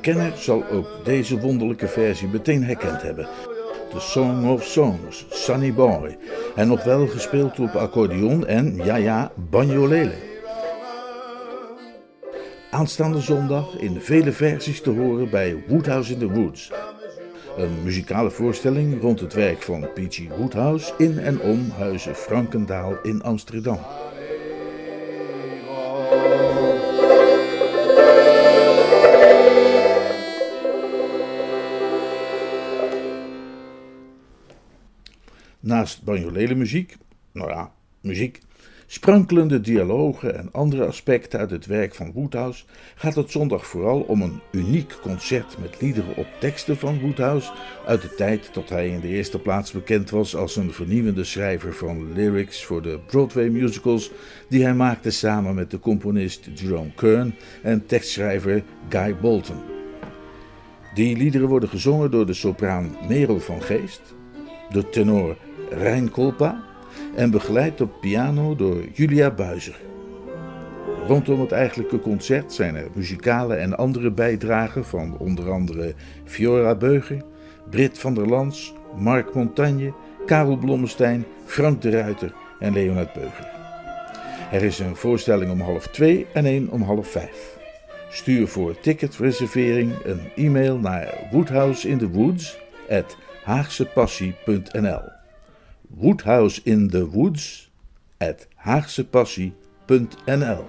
kenner zal ook deze wonderlijke versie meteen herkend hebben. The Song of Songs, Sunny Boy. En nog wel gespeeld op accordeon en, ja ja, banjolele. Aanstaande zondag in vele versies te horen bij Woodhouse in the Woods. Een muzikale voorstelling rond het werk van P.G. Woodhouse in en om Huizen Frankendaal in Amsterdam. Naast banjolele muziek, nou ja, muziek, sprankelende dialogen en andere aspecten uit het werk van Woodhouse gaat het zondag vooral om een uniek concert met liederen op teksten van Woodhouse uit de tijd dat hij in de eerste plaats bekend was als een vernieuwende schrijver van lyrics voor de Broadway musicals die hij maakte samen met de componist Jerome Kern en tekstschrijver Guy Bolton. Die liederen worden gezongen door de sopraan Merel van Geest, de tenor Rijn Kolpa en begeleid op piano door Julia Buizer. Rondom het eigenlijke concert zijn er muzikale en andere bijdragen van onder andere Fiora Beuger, Brit van der Lans, Mark Montagne, Karel Blommestein, Frank de Ruiter en Leonard Beuger. Er is een voorstelling om half twee en een om half vijf. Stuur voor ticketreservering een e-mail naar woodhouseinthewoods@haagsepassie.nl woodhouseinthewoods at haagsepassie.nl